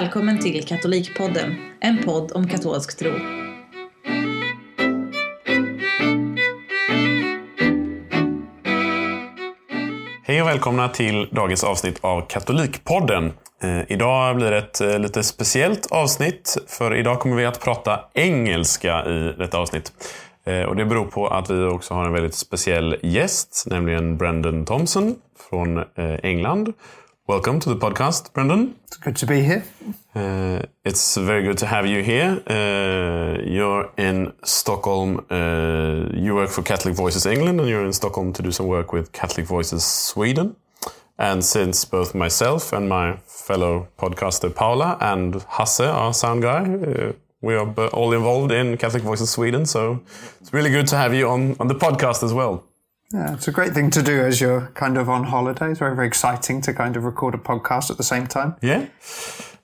Välkommen till Katolikpodden, en podd om katolsk tro. Hej och välkomna till dagens avsnitt av Katolikpodden. Eh, idag blir det ett eh, lite speciellt avsnitt, för idag kommer vi att prata engelska i detta avsnitt. Eh, och det beror på att vi också har en väldigt speciell gäst, nämligen Brendan Thompson från England. Welcome to the podcast, Brendan. It's good to be here. Uh, it's very good to have you here. Uh, you're in Stockholm. Uh, you work for Catholic Voices England, and you're in Stockholm to do some work with Catholic Voices Sweden. And since both myself and my fellow podcaster Paula and Hasse, our sound guy, uh, we are all involved in Catholic Voices Sweden. So it's really good to have you on, on the podcast as well. Yeah, it's a great thing to do as you're kind of on holiday. It's very, very exciting to kind of record a podcast at the same time. Yeah.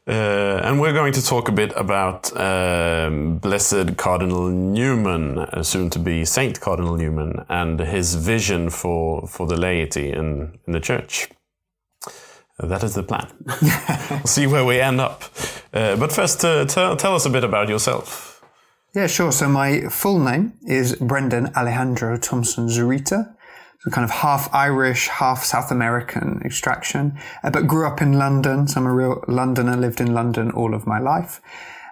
Uh, and we're going to talk a bit about um, Blessed Cardinal Newman, uh, soon to be Saint Cardinal Newman, and his vision for, for the laity in, in the church. Uh, that is the plan. we'll see where we end up. Uh, but first, uh, tell tell us a bit about yourself. Yeah, sure. So my full name is Brendan Alejandro Thompson Zurita. So kind of half Irish, half South American extraction, uh, but grew up in London. So I'm a real Londoner, lived in London all of my life.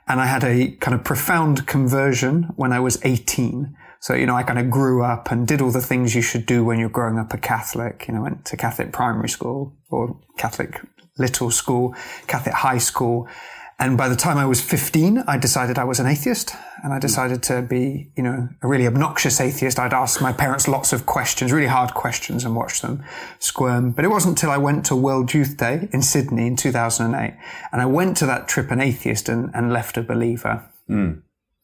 And I had a kind of profound conversion when I was 18. So, you know, I kind of grew up and did all the things you should do when you're growing up a Catholic. You know, went to Catholic primary school or Catholic little school, Catholic high school. And by the time I was 15, I decided I was an atheist and I hmm. decided to be, you know, a really obnoxious atheist. I'd ask my parents lots of questions, really hard questions and watch them squirm. But it wasn't until I went to World Youth Day in Sydney in 2008 and I went to that trip an atheist and, and left a believer. Hmm.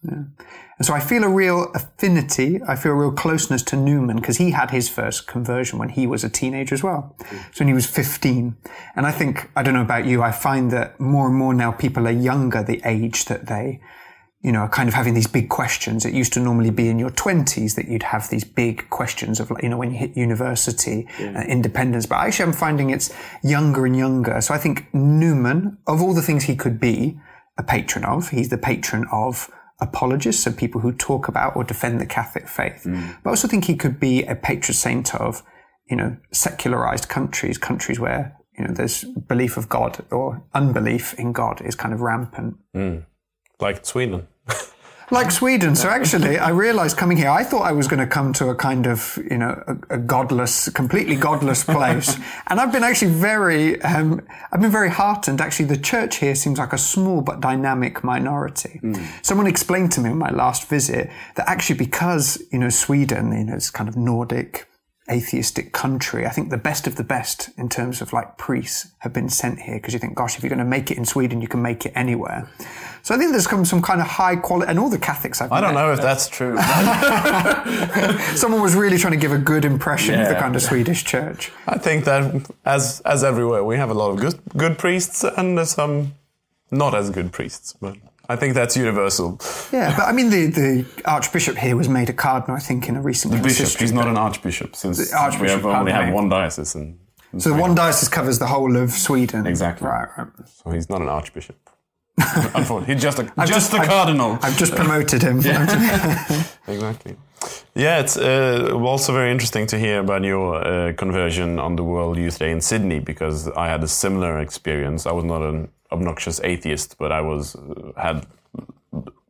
Yeah. And so I feel a real affinity. I feel a real closeness to Newman because he had his first conversion when he was a teenager as well. So when he was 15. And I think, I don't know about you, I find that more and more now people are younger the age that they, you know, are kind of having these big questions. It used to normally be in your twenties that you'd have these big questions of, like, you know, when you hit university, uh, independence. But actually I'm finding it's younger and younger. So I think Newman, of all the things he could be a patron of, he's the patron of apologists, so people who talk about or defend the Catholic faith. Mm. But I also think he could be a patron saint of, you know, secularized countries, countries where, you know, there's belief of God or unbelief in God is kind of rampant. Mm. Like Sweden. Like Sweden. So actually, I realized coming here, I thought I was going to come to a kind of, you know, a, a godless, completely godless place. and I've been actually very, um, I've been very heartened. Actually, the church here seems like a small but dynamic minority. Someone explained to me on my last visit that actually because, you know, Sweden, you know, it's kind of Nordic, atheistic country. I think the best of the best in terms of like priests have been sent here because you think, gosh, if you're going to make it in Sweden, you can make it anywhere. So I think there's come some kind of high quality, and all the Catholics I've I don't met, know if that's true. Someone was really trying to give a good impression of the kind of Swedish church. I think that, as as everywhere, we have a lot of good good priests and some not as good priests. But I think that's universal. Yeah, but I mean, the, the Archbishop here was made a cardinal, I think, in a recent The bishop, he's not an archbishop, since The archbishop, we have only have one diocese, and So the one diocese covers the whole of Sweden. Exactly. Right, right. so he's not an archbishop. Unfortunately, he's just a I've just, a I've- cardinal. I've just promoted him. Exactly. Yeah, it's uh, also very interesting to hear about your uh, conversion on the World Youth Day in Sydney because I had a similar experience. I was not an obnoxious atheist, but I was uh, had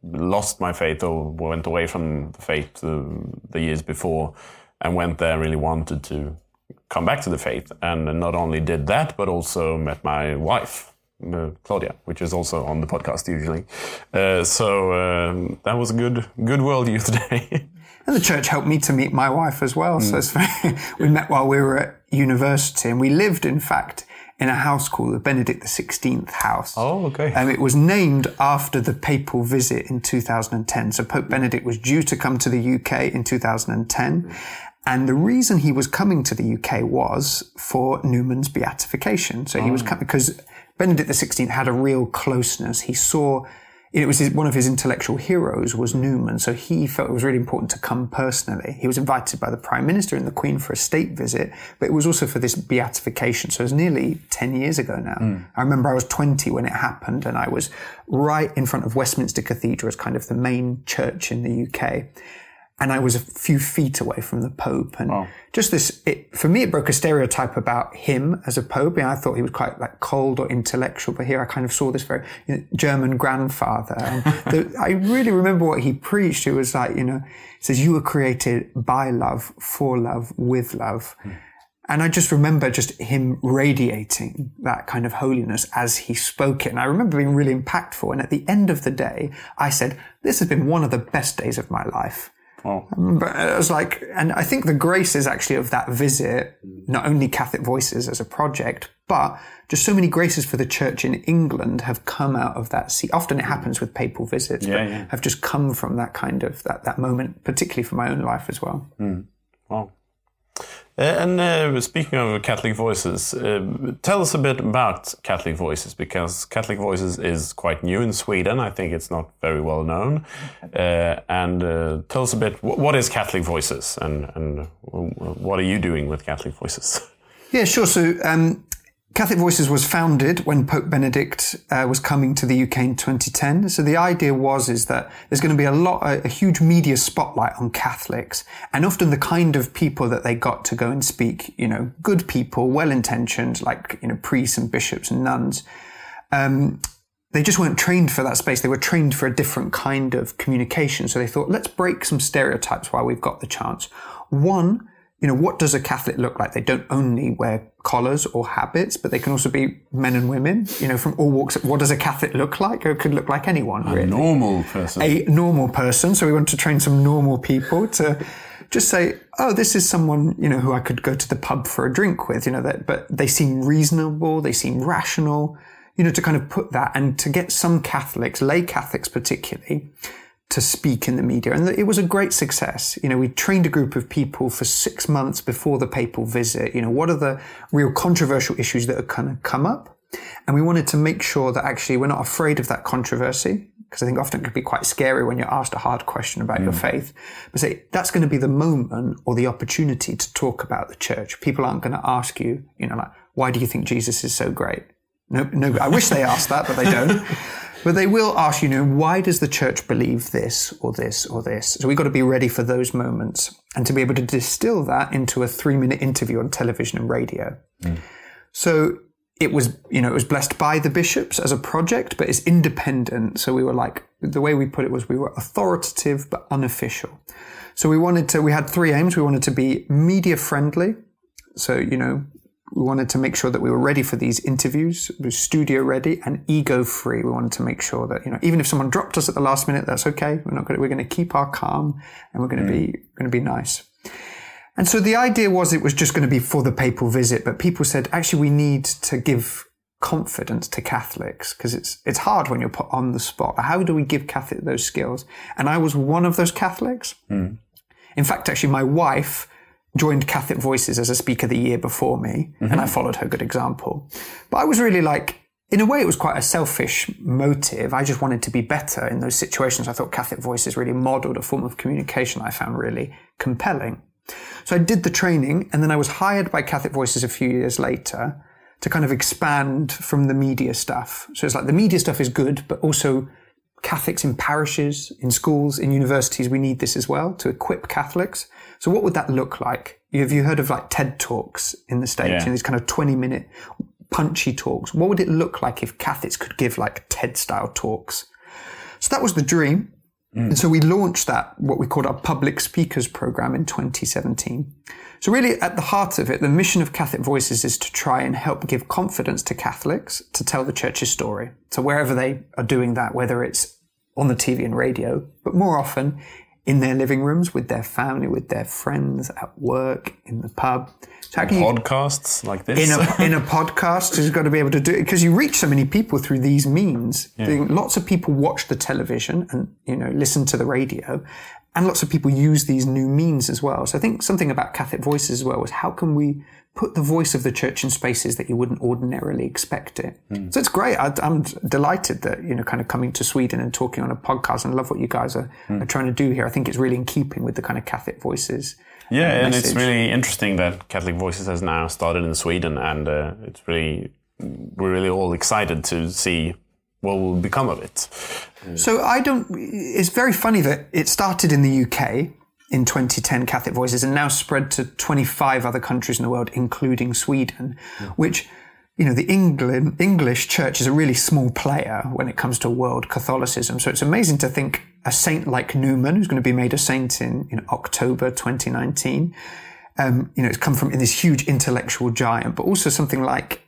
lost my faith or went away from the faith the years before, and went there really wanted to come back to the faith. And not only did that, but also met my wife. Uh, Claudia, which is also on the podcast usually, uh, so um, that was a good, good World Youth Day. And the church helped me to meet my wife as well. So it's very, we met while we were at university and we lived, in fact, in a house called the Benedict XVI house. Oh, okay. And it was named after the papal visit in 2010. So Pope Benedict was due to come to the UK in 2010. And the reason he was coming to the UK was for Newman's beatification. So he was ah. coming because Benedict XVI had a real closeness. He saw it was his, one of his intellectual heroes was Newman, so he felt it was really important to come personally. He was invited by the Prime Minister and the Queen for a state visit, but it was also for this beatification. So it was nearly 10 years ago now. Hmm. I remember I was 20 when it happened and I was right in front of Westminster Cathedral as kind of the main church in the UK and I was a few feet away from the Pope. And just this, it, for me, it broke a stereotype about him as a Pope. And I thought he was quite like cold or intellectual, but here I kind of saw this very you know, German grandfather. And the, I really remember what he preached. It was like, you know, he says, you were created by love, for love, with love. Hmm. And I just remember just him radiating that kind of holiness as he spoke it. And I remember being really impactful. And at the end of the day, I said, this has been one of the best days of my life. Oh. But it was like, and I think the grace is actually of that visit, mm. not only Catholic Voices as a project, but just so many graces for the church in England have come out of that. See, often it mm. happens with papal visits, Yeah, but yeah. have just come from that kind of that, that moment, particularly for my own life as well. Mm. Wow. Uh, and uh, speaking of Catholic Voices, uh, tell us a bit about Catholic Voices because Catholic Voices is quite new in Sweden. I think it's not very well known. Uh, and tell us a bit what is Catholic Voices and, and what are you doing with Catholic Voices? Yeah, sure. So, um, Catholic Voices was founded when Pope Benedict uh, was coming to the UK in 2010. So the idea was is that there's going to be a lot, a, a huge media spotlight on Catholics, and often the kind of people that they got to go and speak, you know, good people, well-intentioned, like you know, priests and bishops and nuns. Um, they just weren't trained for that space. They were trained for a different kind of communication. So they thought, let's break some stereotypes while we've got the chance. One, you know, what does a Catholic look like? They don't only wear collars or habits, but they can also be men and women, you know, from all walks. What does a Catholic look like? It could look like anyone, really normal person. a normal person. So we want to train some normal people to just say, oh, this is someone, you know, who I could go to the pub for a drink with, you know, that, but they seem reasonable. They seem rational, you know, to kind of put that and to get some Catholics, lay Catholics particularly, to speak in the media. And it was a great success. You know, we trained a group of people for six months before the papal visit. You know, what are the real controversial issues that are kind of come up? And we wanted to make sure that actually we're not afraid of that controversy. Because I think often it can be quite scary when you're asked a hard question about your mm. faith. But say, that's going to be the moment or the opportunity to talk about the church. People aren't going to ask you, you know, like, why do you think Jesus is so great? No, no, I wish they asked that, but they don't. But they will ask, you know, why does the church believe this or this or this? So we've got to be ready for those moments and to be able to distill that into a three minute interview on television and radio. Mm. So it was, you know, it was blessed by the bishops as a project, but it's independent. So we were like, the way we put it was we were authoritative but unofficial. So we wanted to, we had three aims. We wanted to be media friendly. So, you know, we wanted to make sure that we were ready for these interviews, we were studio ready and ego free. We wanted to make sure that, you know, even if someone dropped us at the last minute, that's okay. We're not going to, we're going to keep our calm and we're going to be, mm. going to be nice. And so the idea was it was just going to be for the papal visit, but people said, actually, we need to give confidence to Catholics because it's, it's hard when you're put on the spot. How do we give Catholic those skills? And I was one of those Catholics. Mm. In fact, actually, my wife joined Catholic Voices as a speaker the year before me, and I followed her good example. But I was really like, in a way, it was quite a selfish motive. I just wanted to be better in those situations. I thought Catholic Voices really modeled a form of communication I found really compelling. So I did the training, and then I was hired by Catholic Voices a few years later to kind of expand from the media stuff. So it's like the media stuff is good, but also Catholics in parishes, in schools, in universities, we need this as well to equip Catholics. So what would that look like? Have you heard of like TED Talks in the States? Yeah. You know, these kind of 20 minute punchy talks. What would it look like if Catholics could give like TED style talks? So that was the dream. Mm. And so we launched that, what we called our public speakers program in 2017. So really at the heart of it, the mission of Catholic Voices is to try and help give confidence to Catholics to tell the church's story. So wherever they are doing that, whether it's on the TV and radio, but more often in their living rooms with their family, with their friends, at work, in the pub. So how can you Podcasts like this. in a in a podcast has got to be able to do it because you reach so many people through these means. Lots of people watch the television and you know listen to the radio, and lots of people use these new means as well. So I think something about Catholic Voices as well was how can we put the voice of the church in spaces that you wouldn't ordinarily expect it. Mm. So it's great. I, am delighted that, you know, kind of coming to Sweden and talking on a podcast and I love what you guys are, mm. are, trying to do here. I think it's really in keeping with the kind of Catholic Voices. Yeah, uh, and it's really interesting that Catholic Voices has now started in Sweden and uh, it's really, we're really all excited to see what will become of it. So I don't. It's very funny that it started in the UK in 2010, Catholic Voices, and now spread to 25 other countries in the world, including Sweden, yeah. which. You know, the England, English church is a really small player when it comes to world Catholicism. So it's amazing to think a saint like Newman, who's going to be made a saint in, in October 2019, um, you know, it's come from in this huge intellectual giant, but also something like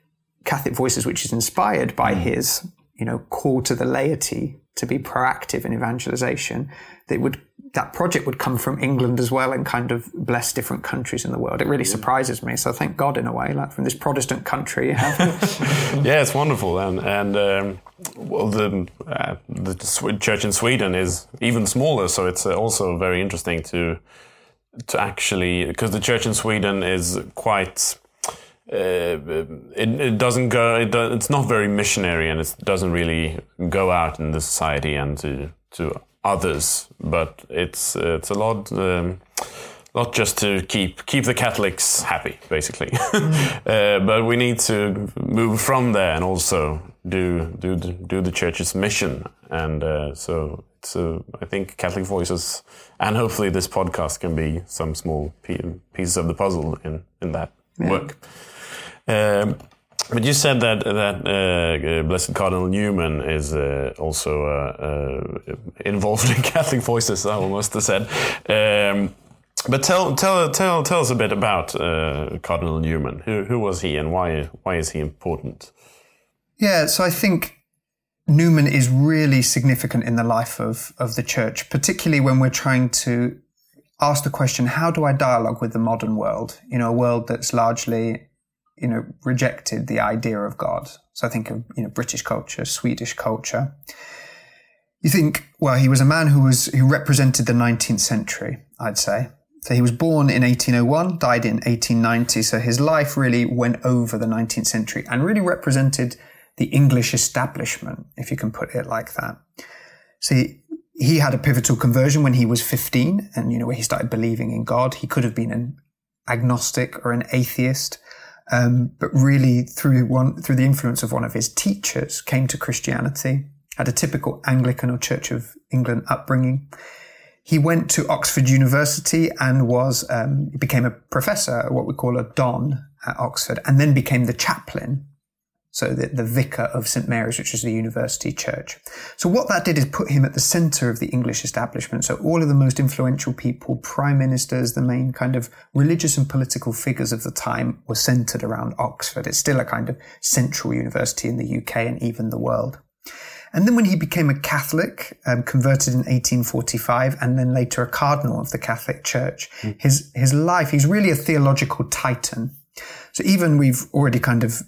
Catholic Voices, which is inspired by mm. his you know, call to the laity to be proactive in evangelization, that would that project would come from England as well and kind of bless different countries in the world. It really surprises me. So thank God in a way, like from this Protestant country. yeah, it's wonderful, and and um, well, the uh, the church in Sweden is even smaller, so it's uh, also very interesting to to actually because the church in Sweden is quite uh, it, it doesn't go. It do, it's not very missionary, and it doesn't really go out in the society and to to others. But it's it's a lot. Um, not just to keep keep the Catholics happy, basically. Uh, but we need to move from there and also do do do the church's mission. And uh, so uh, I think Catholic Voices and hopefully this podcast can be some small pieces of the puzzle in in that yeah. work. Um, but you said that that uh, Blessed Cardinal Newman is uh, also uh, uh involved in Catholic Voices. I almost said. Um, but tell tell tell tell us a bit about uh, Cardinal Newman. Who who was he, and why why is he important? Yeah, so I think Newman is really significant in the life of of the church, particularly when we're trying to ask the question: How do I dialogue with the modern world? You know, a world that's largely you know, rejected the idea of God. So I think of, you know, British culture, Swedish culture. You think, well, he was a man who was, who represented the 19th century, I'd say. So he was born in 1801, died in 1890. So his life really went over the 19th century and really represented the English establishment, if you can put it like that. See, he had a pivotal conversion when he was 15 and, you know, where he started believing in God. He could have been an agnostic or an atheist. Um, but really through one, through the influence of one of his teachers came to Christianity, had a typical Anglican or Church of England upbringing. He went to Oxford University and was, um, became a professor, what we call a don at Oxford, and then became the chaplain so the, the vicar of St Mary's, which is the university church. So what that did is put him at the center of the English establishment. So all of the most influential people, prime ministers, the main kind of religious and political figures of the time were centered around Oxford. It's still a kind of central university in the UK and even the world. And then when he became a Catholic, um, converted in 1845, and then later a cardinal of the Catholic Church, mm. his, his life, he's really a theological titan. So even we've already kind of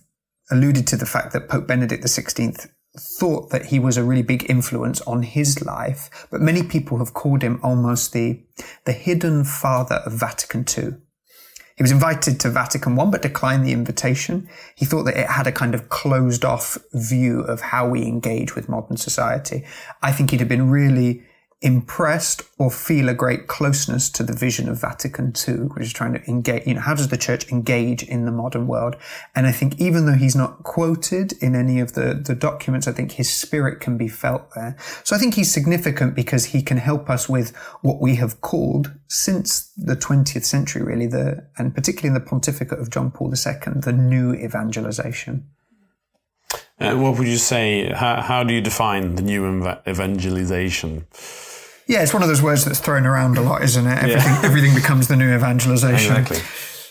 alluded to the fact that Pope Benedict XVI thought that he was a really big influence on his life, but many people have called him almost the, the hidden father of Vatican II. He was invited to Vatican I, but declined the invitation. He thought that it had a kind of closed off view of how we engage with modern society. I think he'd have been really impressed or feel a great closeness to the vision of Vatican II, which is trying to engage, you know, how does the church engage in the modern world? And I think even though he's not quoted in any of the, the documents, I think his spirit can be felt there. So I think he's significant because he can help us with what we have called since the 20th century, really, the, and particularly in the pontificate of John Paul II, the new evangelization. Uh, what would you say? How, how do you define the new evangelization? Yeah, it's one of those words that's thrown around a lot, isn't it? Everything, yeah. everything becomes the new evangelization. Exactly.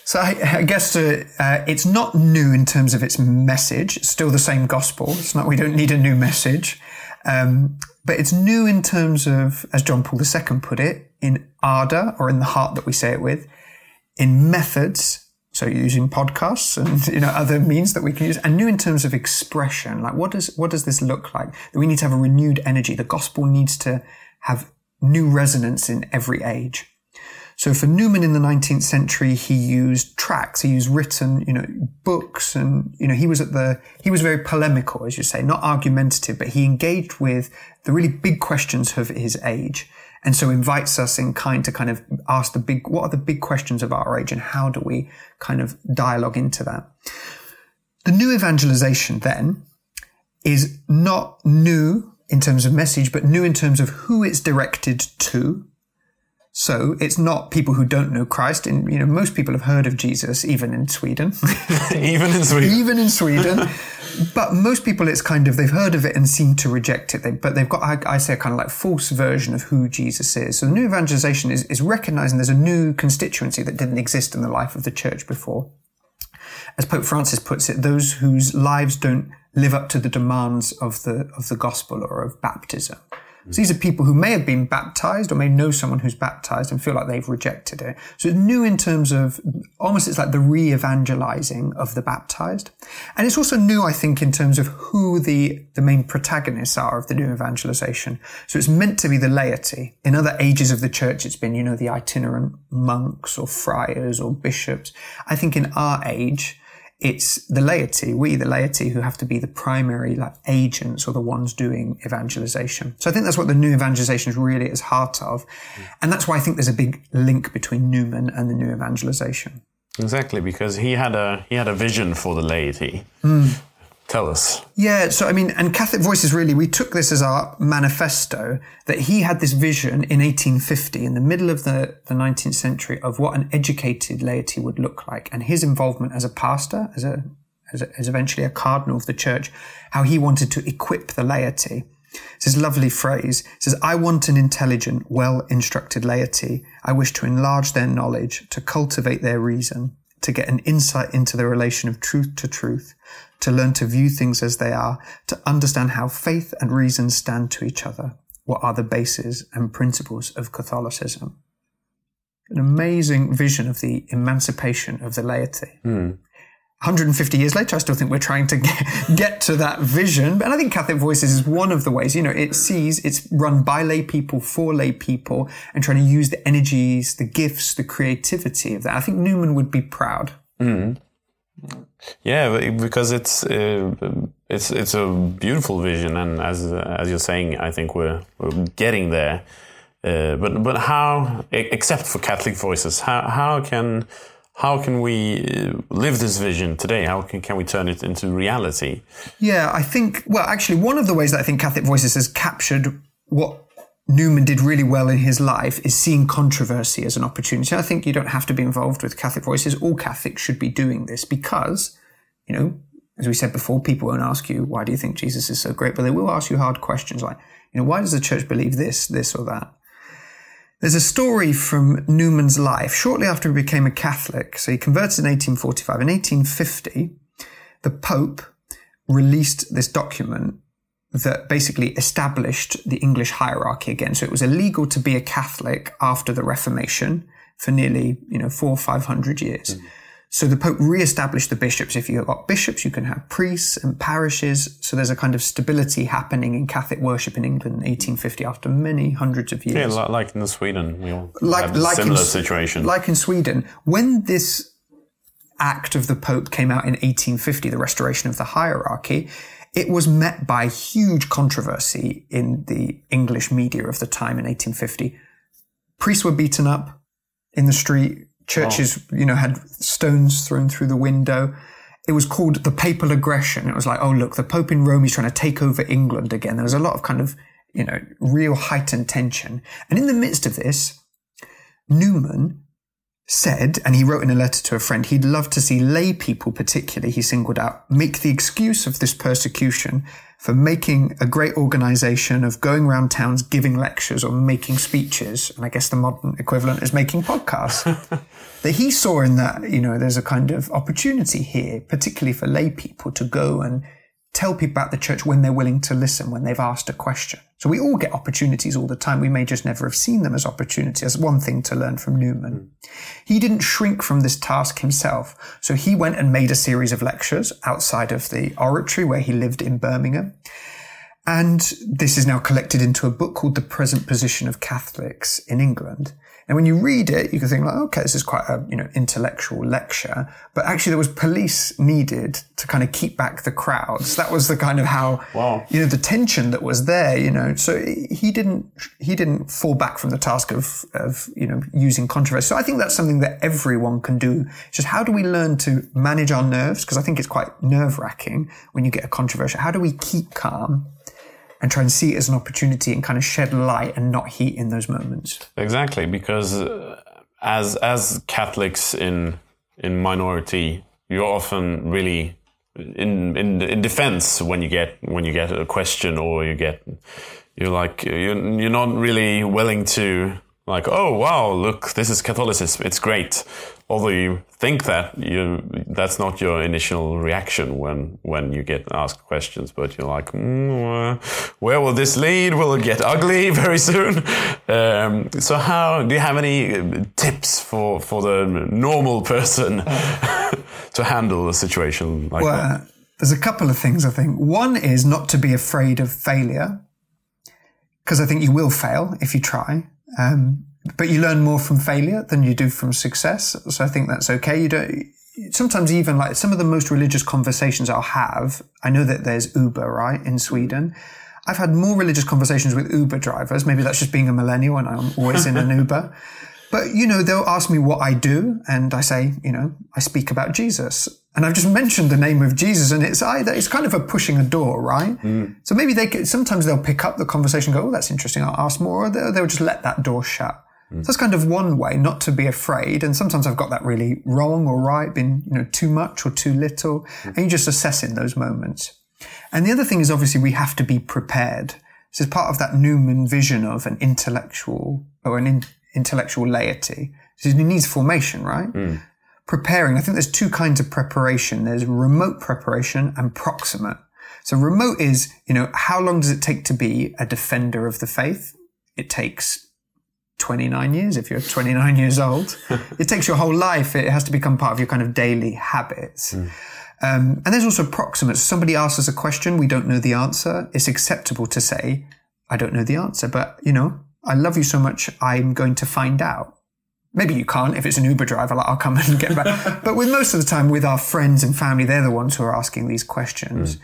So I, I guess uh, uh, it's not new in terms of its message. It's still the same gospel. It's not, we don't need a new message. Um, but it's new in terms of, as John Paul II put it, in ardor or in the heart that we say it with, in methods, so using podcasts and you know other means that we can use, and new in terms of expression. Like what does what does this look like? That we need to have a renewed energy. The gospel needs to have new resonance in every age. So for Newman in the 19th century, he used tracts, he used written, you know, books and, you know, he was at the, he was very polemical, as you say, not argumentative, but he engaged with the really big questions of his age. And so invites us in kind to kind of ask the big, what are the big questions of our age and how do we kind of dialogue into that? The new evangelization then is not new in terms of message, but new in terms of who it's directed to. So it's not people who don't know Christ. And, you know, most people have heard of Jesus, even in Sweden. Even in Sweden. even in Sweden. but most people, it's kind of, they've heard of it and seem to reject it. They, but they've got, I, I say, a kind of like false version of who Jesus is. So the new evangelization is, is recognizing there's a new constituency that didn't exist in the life of the church before. As Pope Francis puts it, those whose lives don't live up to the demands of the, of the gospel or of baptism. So these are people who may have been baptized or may know someone who's baptized and feel like they've rejected it. So it's new in terms of almost it's like the re-evangelizing of the baptized. And it's also new, I think, in terms of who the, the main protagonists are of the new evangelization. So it's meant to be the laity. In other ages of the church, it's been, you know, the itinerant monks or friars or bishops. I think in our age, it's the laity, we, the laity, who have to be the primary like agents or the ones doing evangelization. So I think that's what the new evangelization is really at its heart of. Hmm. And that's why I think there's a big link between Newman and the new evangelization. Exactly, because he had a he had a vision for the laity. Hmm. Tell us. Yeah, so I mean, and Catholic Voices really, we took this as our manifesto that he had this vision in 1850, in the middle of the, the 19th century, of what an educated laity would look like. And his involvement as a pastor, as a, as, a, as eventually a cardinal of the church, how he wanted to equip the laity. It's this lovely phrase. It says, I want an intelligent, well instructed laity. I wish to enlarge their knowledge, to cultivate their reason, to get an insight into the relation of truth to truth, to learn to view things as they are, to understand how faith and reason stand to each other, what are the bases and principles of Catholicism. An amazing vision of the emancipation of the laity. Hmm. 150 years later, I still think we're trying to get, to that vision. And I think Catholic Voices is one of the ways, you know, it sees it's run by lay people for lay people and trying to use the energies, the gifts, the creativity of that. I think Newman would be proud. Yeah, because it's uh, it's it's a beautiful vision, and as as you're saying, I think we're we're getting there. Uh, but but how, except for Catholic voices, how how can how can we uh, live this vision today? How can can we turn it into reality? Yeah, I think, well, actually, one of the ways that I think Catholic Voices has captured what Newman did really well in his life is seeing controversy as an opportunity. I think you don't have to be involved with Catholic Voices. All Catholics should be doing this because, you know, as we said before, people won't ask you, why do you think Jesus is so great? But they will ask you hard questions like, you know, why does the church believe this, this, or that? There's a story from Newman's life shortly after he became a Catholic. So he converted in 1845. In 1850, the Pope released this document that basically established the English hierarchy again. So it was illegal to be a Catholic after the Reformation for nearly, you know, four or five hundred years. Hmm. So the Pope re-established the bishops. If you've got bishops, you can have priests and parishes. So there's a kind of stability happening in Catholic worship in England in 1850 after many hundreds of years Yeah, like in Sweden, we all like like similar in, situation. Like in Sweden, when this act of the Pope came out in 1850, the restoration of the hierarchy, it was met by huge controversy in the English media of the time in 1850. Priests were beaten up in the street. Churches, you know, had stones thrown through the window. It was called the papal aggression. It was like, oh, look, the Pope in Rome is trying to take over England again. There was a lot of kind of, you know, real heightened tension. And in the midst of this, Newman said, and he wrote in a letter to a friend, he'd love to see lay people, particularly, he singled out, make the excuse of this persecution for making a great organization of going around towns giving lectures or making speeches. And I guess the modern equivalent is making podcasts. that he saw in that, you know, there's a kind of opportunity here, particularly for lay people to go and tell people about the church when they're willing to listen, when they've asked a question. So we all get opportunities all the time. We may just never have seen them as opportunities. That's one thing to learn from Newman. Hmm. He didn't shrink from this task himself. So he went and made a series of lectures outside of the oratory where he lived in Birmingham. And this is now collected into a book called The Present Position of Catholics in England. And when you read it, you can think like, okay, this is quite a, you know, intellectual lecture. But actually there was police needed to kind of keep back the crowds. That was the kind of how, Wow. you know, the tension that was there, you know. So he didn't, he didn't fall back from the task of, of, you know, using controversy. So I think that's something that everyone can do. It's just how do we learn to manage our nerves? Because I think it's quite nerve wracking when you get a controversial. How do we keep calm? And try and see it as an opportunity and kind of shed light and not heat in those moments. Exactly, because uh, as as Catholics in in minority, you're often really in in in defense when you get when you get a question or you get you're like you're, you're not really willing to like oh wow look this is Catholicism. It's great. Although you think that you that's not your initial reaction when when you get asked questions but you're like mm, where will this lead? Will it get ugly very soon? Um, so how do you have any uh, tips for for the normal person to handle a situation like that? Well, there's a couple of things I think. One is not to be afraid of failure, because I think you will fail if you try. Um, but you learn more from failure than you do from success. So I think that's okay. You don't. Sometimes even like some of the most religious conversations I'll have. I know that there's Uber right in Sweden. I've had more religious conversations with Uber drivers. Maybe that's just being a millennial and I'm always in an Uber. But, you know, they'll ask me what I do. And I say, you know, I speak about Jesus. And I've just mentioned the name of Jesus and it's either, it's kind of a pushing a door, right? Hmm. So maybe they could, sometimes they'll pick up the conversation and go, oh, that's interesting. I'll ask more. Or they'll, they'll just let that door shut. Hmm. So that's kind of one way not to be afraid. And sometimes I've got that really wrong or right, been, you know, too much or too little. Hmm. And you just assess in those moments. And the other thing is obviously we have to be prepared. This is part of that Newman vision of an intellectual or an in, intellectual laity. So it needs formation, right? Preparing. I think there's two kinds of preparation. There's remote preparation and proximate. So remote is, you know, how long does it take to be a defender of the faith? It takes 29 years if you're 29 years old. it takes your whole life. It has to become part of your kind of daily habits. Um, and there's also proximate. Somebody asks us a question, we don't know the answer. It's acceptable to say, I don't know the answer, but you know, I love you so much, I'm going to find out. Maybe you can't if it's an Uber driver, like I'll come and get back. but with most of the time with our friends and family, they're the ones who are asking these questions.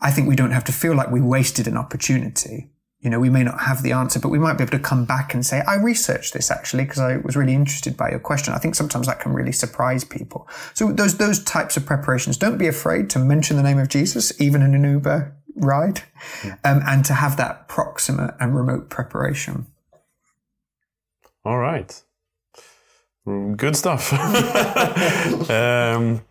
I think we don't have to feel like we wasted an opportunity. You know, we may not have the answer, but we might be able to come back and say, I researched this actually because I was really interested by your question. I think sometimes that can really surprise people. So those, those types of preparations, don't be afraid to mention the name of Jesus, even in an Uber ride, um, and to have that proximate and remote preparation. All right. Good stuff. um,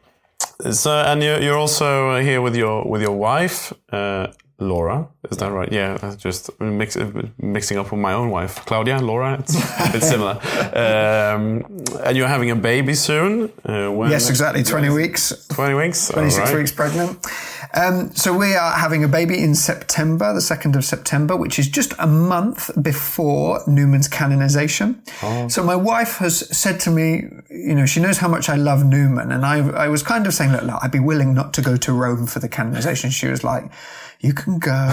so, and you're, you're also here with your with your wife, uh, Laura. Is that right? Yeah, just mix, mixing up with my own wife, Claudia. Laura, it's, it's similar. Um, and you're having a baby soon. Uh, when Yes, exactly. 20 weeks. Twenty weeks. 26 All right. weeks pregnant. Um, so we are having a baby in September, the 2nd of September, which is just a month before Newman's canonization. So my wife has said to me, you know, she knows how much I love Newman. And I, I was kind of saying, look, look, I'd be willing not to go to Rome for the canonization. She was like, you can go.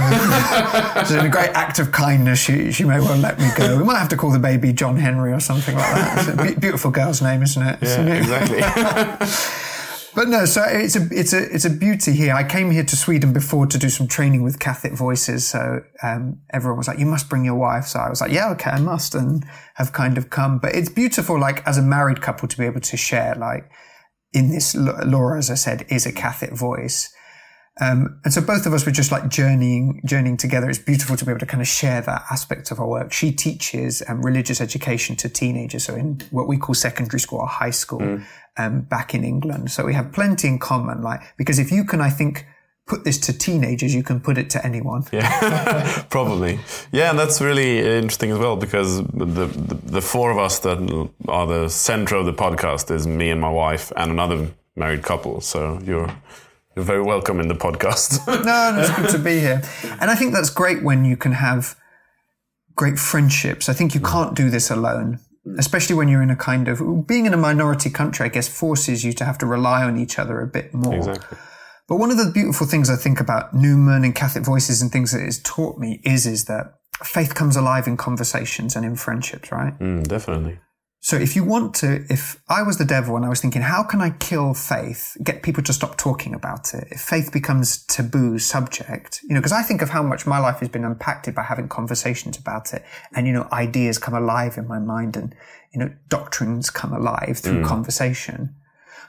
so in a great act of kindness, she, she may well let me go. We might have to call the baby John Henry or something like that. It's a be- beautiful girl's name, isn't it? Yeah, exactly. But no, so it's a it's a it's a beauty here. I came here to Sweden before to do some training with Catholic Voices. So um, everyone was like, "You must bring your wife." So I was like, "Yeah, okay, I must," and have kind of come. But it's beautiful, like as a married couple, to be able to share. Like in this, Laura, as I said, is a Catholic voice. Um, and so both of us were just like journeying, journeying together. It's beautiful to be able to kind of share that aspect of our work. She teaches um, religious education to teenagers, so in what we call secondary school or high school, um, back in England. So we have plenty in common. Like because if you can, I think, put this to teenagers, you can put it to anyone. Yeah, probably. Yeah, and that's really interesting as well because the, the the four of us that are the center of the podcast is me and my wife and another married couple. So you're you're very welcome in the podcast. no, no, it's good to be here. And I think that's great when you can have great friendships. I think you can't do this alone, especially when you're in a kind of being in a minority country, I guess forces you to have to rely on each other a bit more. exactly. But one of the beautiful things I think about Newman and Catholic Voices and things that it's taught me is is that faith comes alive in conversations and in friendships, right? Mm, definitely. So if you want to, if I was the devil and I was thinking, how can I kill faith, get people to stop talking about it? If faith becomes taboo subject, you know, because I think of how much my life has been impacted by having conversations about it and, you know, ideas come alive in my mind and, you know, doctrines come alive through mm. conversation.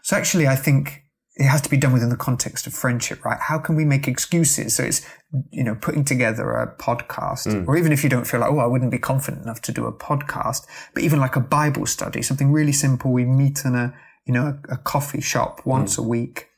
So actually, I think it has to be done within the context of friendship, right? How can we make excuses? So it's, you know, putting together a podcast, mm. or even if you don't feel like, oh, I wouldn't be confident enough to do a podcast, but even like a Bible study, something really simple. We meet in a, you know, a, a coffee shop once mm. a week.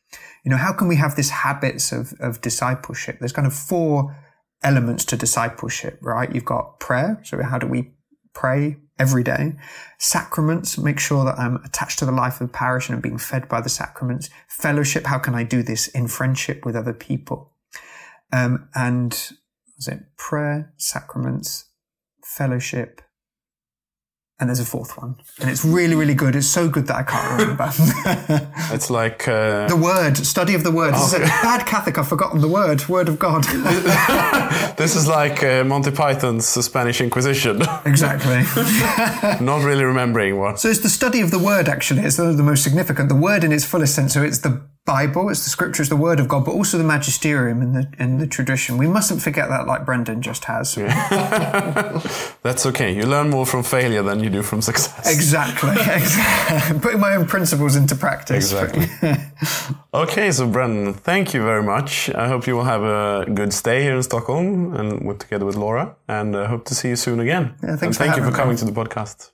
You know, how can we have this habits of, of discipleship? There's kind of four elements to discipleship, right? You've got prayer. So how do we pray every day. Sacraments, make sure that I'm attached to the life of the parish and I'm being fed by the sacraments. Fellowship, how can I do this in friendship with other people? Um, and was it prayer, sacraments, fellowship, and there's a fourth one. And it's really, really good. It's so good that I can't remember. It's like uh, the word, study of the word. This is a bad Catholic, I've forgotten the word, word of God. this is like uh, Monty Python's Spanish Inquisition. exactly. Not really remembering what. So it's the study of the word, actually. It's the, the most significant. The word in its fullest sense. So it's the Bible, it's the scripture, it's the word of God, but also the magisterium and the, and the tradition. We mustn't forget that like Brendan just has. That's okay. You learn more from failure than you do from success. Exactly. exactly. Putting my own principles into practice. Exactly. okay, so Brendan, thank you very much. I hope you will have a good stay here in Stockholm and with, together with Laura. And I hope to see you soon again. Yeah, thanks and thank you for me. coming to the podcast.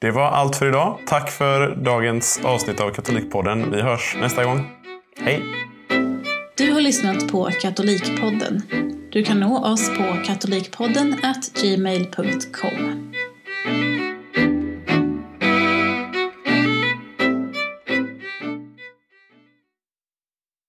Det var allt för idag. Tack för dagens avsnitt av Katolikpodden. Vi hörs nästa gång. Hej! Du har lyssnat på Katolikpodden. Du kan nå oss på katolikpodden gmail.com.